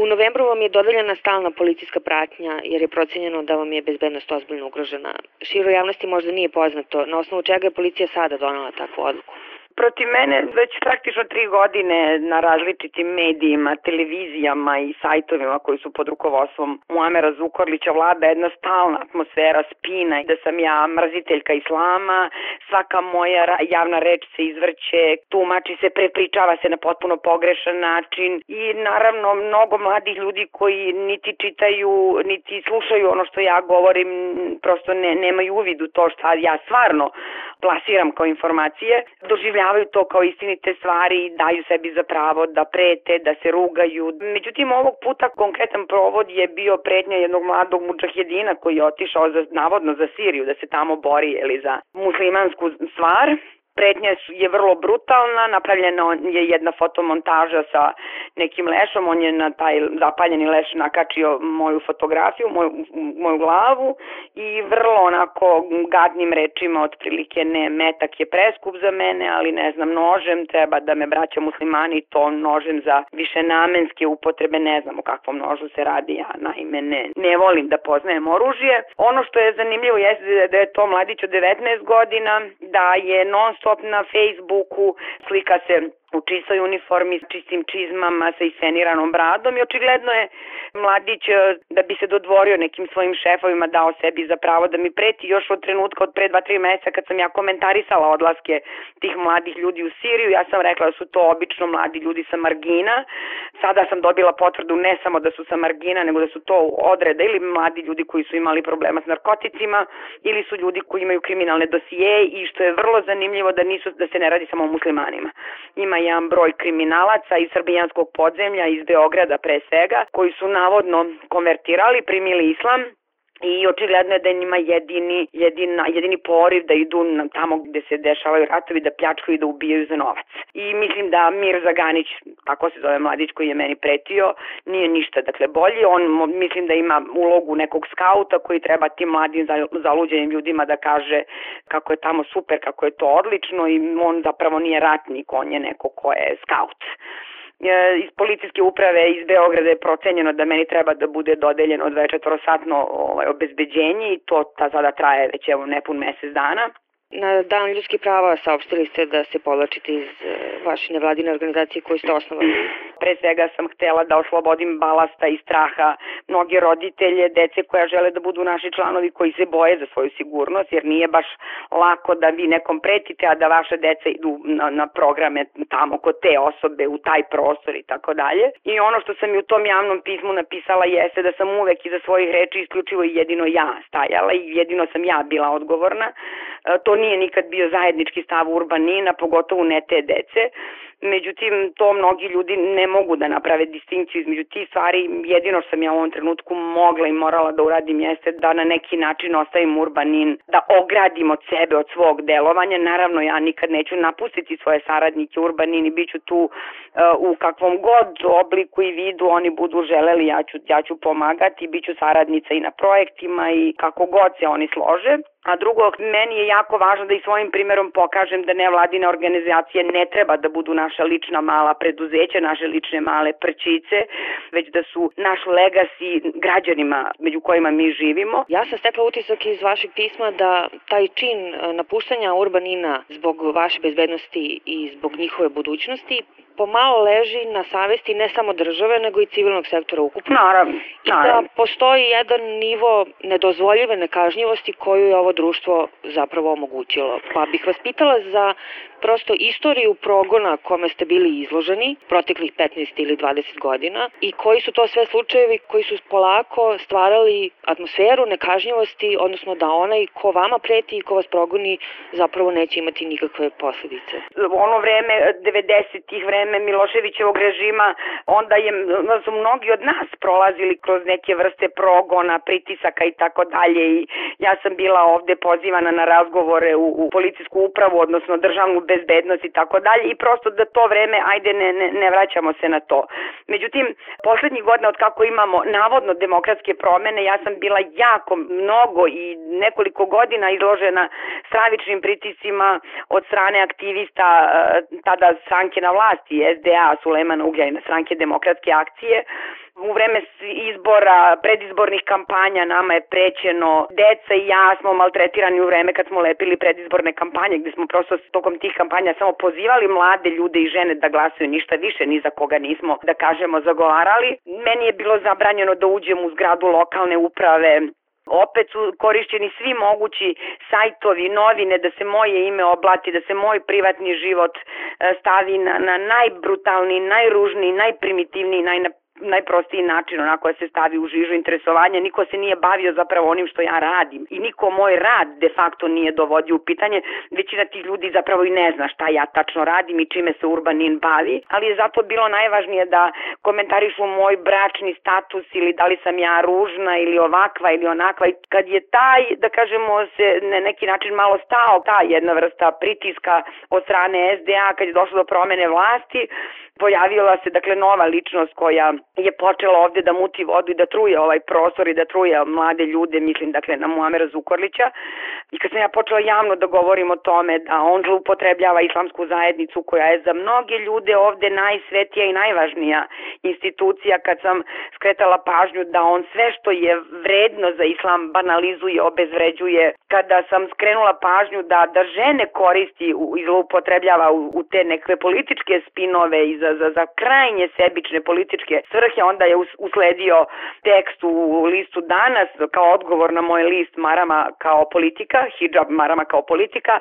U novembru vam je dodeljena stalna policijska pratnja jer je procenjeno da vam je bezbednost ozbiljno ugrožena. Širo javnosti možda nije poznato na osnovu čega je policija sada donela takvu odluku protiv mene već praktično tri godine na različitim medijima, televizijama i sajtovima koji su pod rukovodstvom Muamera Zukorlića vlada jedna stalna atmosfera spina i da sam ja mraziteljka islama, svaka moja javna reč se izvrće, tumači se, prepričava se na potpuno pogrešan način i naravno mnogo mladih ljudi koji niti čitaju, niti slušaju ono što ja govorim, prosto ne, nemaju uvid u to šta ja stvarno plasiram kao informacije, doživljavaju to kao istinite stvari i daju sebi za pravo da prete, da se rugaju. Međutim, ovog puta konkretan provod je bio pretnja jednog mladog mučahjedina koji je otišao za, navodno za Siriju, da se tamo bori ili za muslimansku stvar pretnja je vrlo brutalna, napravljena je jedna fotomontaža sa nekim lešom, on je na taj zapaljeni leš nakačio moju fotografiju, moju, moju glavu i vrlo onako gadnim rečima otprilike ne, metak je preskup za mene, ali ne znam, nožem treba da me braća muslimani to nožem za više namenske upotrebe, ne znam o kakvom nožu se radi, ja naime ne, ne volim da poznajem oružje. Ono što je zanimljivo jeste da je to mladić od 19 godina, da je non stop Photoshop на Facebooku, слика се. U čistoj uniformi, s čistim čizmama, sa isceniranom bradom i očigledno je mladić e, da bi se dodvorio nekim svojim šefovima dao sebi za pravo da mi preti još od trenutka od pre 2-3 meseca kad sam ja komentarisala odlaske tih mladih ljudi u Siriju. Ja sam rekla da su to obično mladi ljudi sa margina. Sada sam dobila potvrdu ne samo da su sa margina, nego da su to odreda ili mladi ljudi koji su imali problema s narkoticima ili su ljudi koji imaju kriminalne dosije i što je vrlo zanimljivo da nisu da se ne radi samo o muslimanima. Ima jedan broj kriminalaca iz srbijanskog podzemlja, iz Beograda pre svega, koji su navodno konvertirali, primili islam i očigledno je da je njima jedini, jedina, jedini poriv da idu na tamo gde se dešavaju ratovi, da pljačkaju i da ubijaju za novac. I mislim da Mir Zaganić, tako se zove mladić koji je meni pretio, nije ništa dakle bolji. On mislim da ima ulogu nekog skauta koji treba tim mladim zaluđenim ljudima da kaže kako je tamo super, kako je to odlično i on zapravo nije ratnik, on je neko ko je skaut. Iz policijske uprave iz Beograda je procenjeno da meni treba da bude dodeljeno 24-satno ovaj, obezbeđenje i to ta sada traje već evo nepun mesec dana. Na Dan ljudskih prava saopštili ste da se povlačite iz e, vaše nevladine organizacije koju ste osnovali. Pre svega sam htela da oslobodim balasta i straha mnoge roditelje, dece koja žele da budu naši članovi koji se boje za svoju sigurnost, jer nije baš lako da vi nekom pretite, a da vaše deca idu na, na programe tamo kod te osobe, u taj prostor i tako dalje. I ono što sam i u tom javnom pismu napisala jeste da sam uvek iza svojih reči isključivo i jedino ja stajala i jedino sam ja bila odgovorna. E, to nije nikad bio zajednički stav Urbanina, pogotovo ne te dece. Međutim, to mnogi ljudi ne mogu da naprave distinkciju između tih stvari. Jedino što sam ja u ovom trenutku mogla i morala da uradim jeste da na neki način ostavim Urbanin, da ogradim od sebe, od svog delovanja. Naravno, ja nikad neću napustiti svoje saradnike Urbanin i bit ću tu uh, u kakvom god obliku i vidu oni budu želeli, ja ću, ja ću pomagati, bit ću saradnica i na projektima i kako god se oni slože. A drugo, meni je jako važno da i svojim primerom pokažem da nevladine organizacije ne treba da budu naša lična mala preduzeća, naše lične male prčice, već da su naš legasi građanima među kojima mi živimo. Ja sam stekla utisak iz vašeg pisma da taj čin e, napuštanja urbanina zbog vaše bezbednosti i zbog njihove budućnosti pomalo leži na savesti ne samo države, nego i civilnog sektora ukupno. Naravno. I da postoji jedan nivo nedozvoljive nekažnjivosti koju je ovo društvo zapravo omogućilo. Pa bih vas pitala za prosto istoriju progona kome ste bili izloženi proteklih 15 ili 20 godina i koji su to sve slučajevi koji su polako stvarali atmosferu nekažnjivosti, odnosno da onaj ko vama preti i ko vas progoni zapravo neće imati nikakve posledice. Ono vreme, 90-ih vreme Miloševićevog režima, onda je, su mnogi od nas prolazili kroz neke vrste progona, pritisaka i tako dalje i ja sam bila ovde pozivana na razgovore u, u policijsku upravu, odnosno državnu bezbednost i tako dalje i prosto da to vreme, ajde ne, ne, ne vraćamo se na to. Međutim, poslednjih godina od kako imamo navodno demokratske promene, ja sam bila jako mnogo i nekoliko godina izložena stravičnim pritiscima od strane aktivista eh, tada stranke na vlasti, SDA, Sulejmana Ugljajna, stranke demokratske akcije, u vreme izbora, predizbornih kampanja nama je prećeno, deca i ja smo maltretirani u vreme kad smo lepili predizborne kampanje, gde smo prosto tokom tih kampanja samo pozivali mlade ljude i žene da glasaju ništa više, ni za koga nismo, da kažemo, zagovarali. Meni je bilo zabranjeno da uđem u zgradu lokalne uprave, opet su korišćeni svi mogući sajtovi, novine, da se moje ime oblati, da se moj privatni život e, stavi na, na najbrutalniji, najružniji, najprimitivniji, najna najprostiji način onako da se stavi u žižu interesovanja, niko se nije bavio zapravo onim što ja radim. I niko moj rad de facto nije dovodio u pitanje, većina tih ljudi zapravo i ne zna šta ja tačno radim i čime se Urbanin bavi, ali je zato bilo najvažnije da komentarišu moj bračni status ili da li sam ja ružna ili ovakva ili onakva. I kad je taj, da kažemo, se na neki način malo stao ta jedna vrsta pritiska od strane SDA kad je došlo do promene vlasti, pojavila se dakle nova ličnost koja je počela ovde da muti vodu i da truje ovaj prostor i da truje mlade ljude, mislim dakle na Muamera Zukorlića. I kad sam ja počela javno da govorim o tome da on zloupotrebljava islamsku zajednicu koja je za mnoge ljude ovde najsvetija i najvažnija institucija, kad sam skretala pažnju da on sve što je vredno za islam banalizuje, obezvređuje, kada sam skrenula pažnju da, da žene koristi i zloupotrebljava u, u te neke političke spinove i za, za, za krajnje sebične političke svrhe, onda je usledio tekst u listu danas kao odgovor na moj list Marama kao politika, hijab Marama kao politika,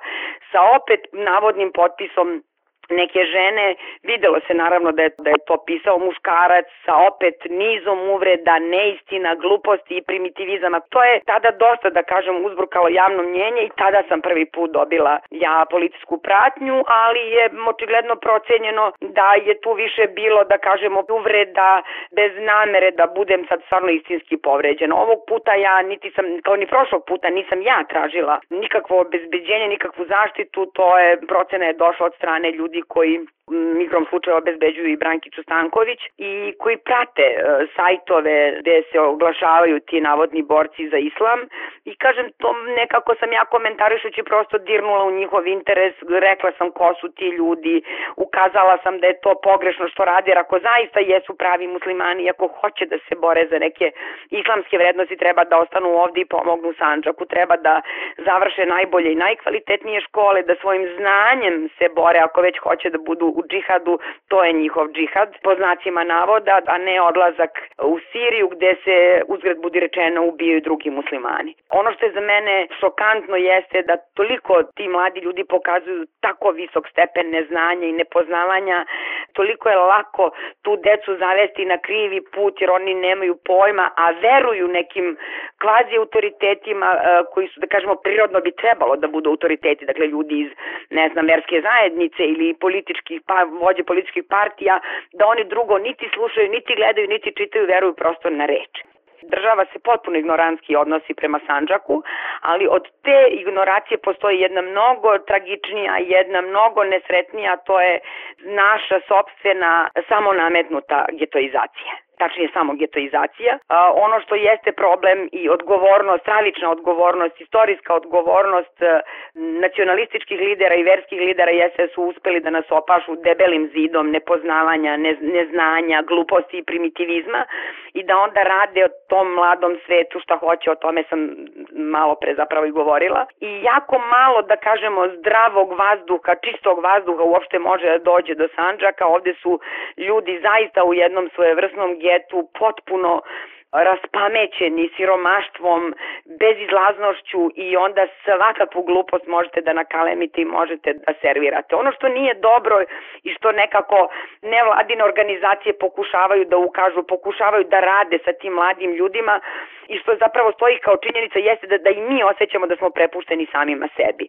sa opet navodnim potpisom neke žene, videlo se naravno da je, da je to pisao muškarac sa opet nizom uvreda, neistina, gluposti i primitivizama. To je tada dosta, da kažem, uzbrukalo javno mnjenje i tada sam prvi put dobila ja policijsku pratnju, ali je očigledno procenjeno da je tu više bilo, da kažemo, uvreda bez namere da budem sad stvarno istinski povređena. Ovog puta ja niti sam, kao ni prošlog puta, nisam ja tražila nikakvo obezbeđenje, nikakvu zaštitu, to je procena je došla od strane ljudi ljudi koji igrom slučaja obezbeđuju i Brankicu Stanković i koji prate e, sajtove gde se oglašavaju ti navodni borci za islam. I kažem to nekako sam ja komentarišući prosto dirnula u njihov interes, rekla sam ko su ti ljudi, ukazala sam da je to pogrešno što radi, jer ako zaista jesu pravi muslimani, ako hoće da se bore za neke islamske vrednosti, treba da ostanu ovde i pomognu Sanđaku, treba da završe najbolje i najkvalitetnije škole, da svojim znanjem se bore ako već hoće da budu u džihadu, to je njihov džihad, po znacima navoda, a ne odlazak u Siriju gde se uzgred budi rečeno ubijaju drugi muslimani. Ono što je za mene šokantno jeste da toliko ti mladi ljudi pokazuju tako visok stepen neznanja i nepoznavanja, toliko je lako tu decu zavesti na krivi put jer oni nemaju pojma, a veruju nekim kvazi autoritetima e, koji su, da kažemo, prirodno bi trebalo da budu autoriteti, dakle ljudi iz, ne znam, verske zajednice ili političkih, pa, vođe političkih partija, da oni drugo niti slušaju, niti gledaju, niti čitaju, veruju prosto na reč. Država se potpuno ignorantski odnosi prema Sanđaku, ali od te ignoracije postoji jedna mnogo tragičnija, jedna mnogo nesretnija, to je naša sobstvena samonametnuta getoizacija tačnije samo getoizacija. A, ono što jeste problem i odgovornost, stravična odgovornost, istorijska odgovornost e, nacionalističkih lidera i verskih lidera jeste su uspeli da nas opašu debelim zidom nepoznavanja, ne, neznanja, gluposti i primitivizma i da onda rade o tom mladom svetu šta hoće, o tome sam malo pre zapravo i govorila. I jako malo, da kažemo, zdravog vazduha, čistog vazduha uopšte može da dođe do Sanđaka. Ovde su ljudi zaista u jednom svojevrsnom getu potpuno raspamećeni siromaštvom, bezizlaznošću i onda svakakvu glupost možete da nakalemite i možete da servirate. Ono što nije dobro i što nekako nevladine organizacije pokušavaju da ukažu, pokušavaju da rade sa tim mladim ljudima i što zapravo stoji kao činjenica jeste da, da i mi osjećamo da smo prepušteni samima sebi.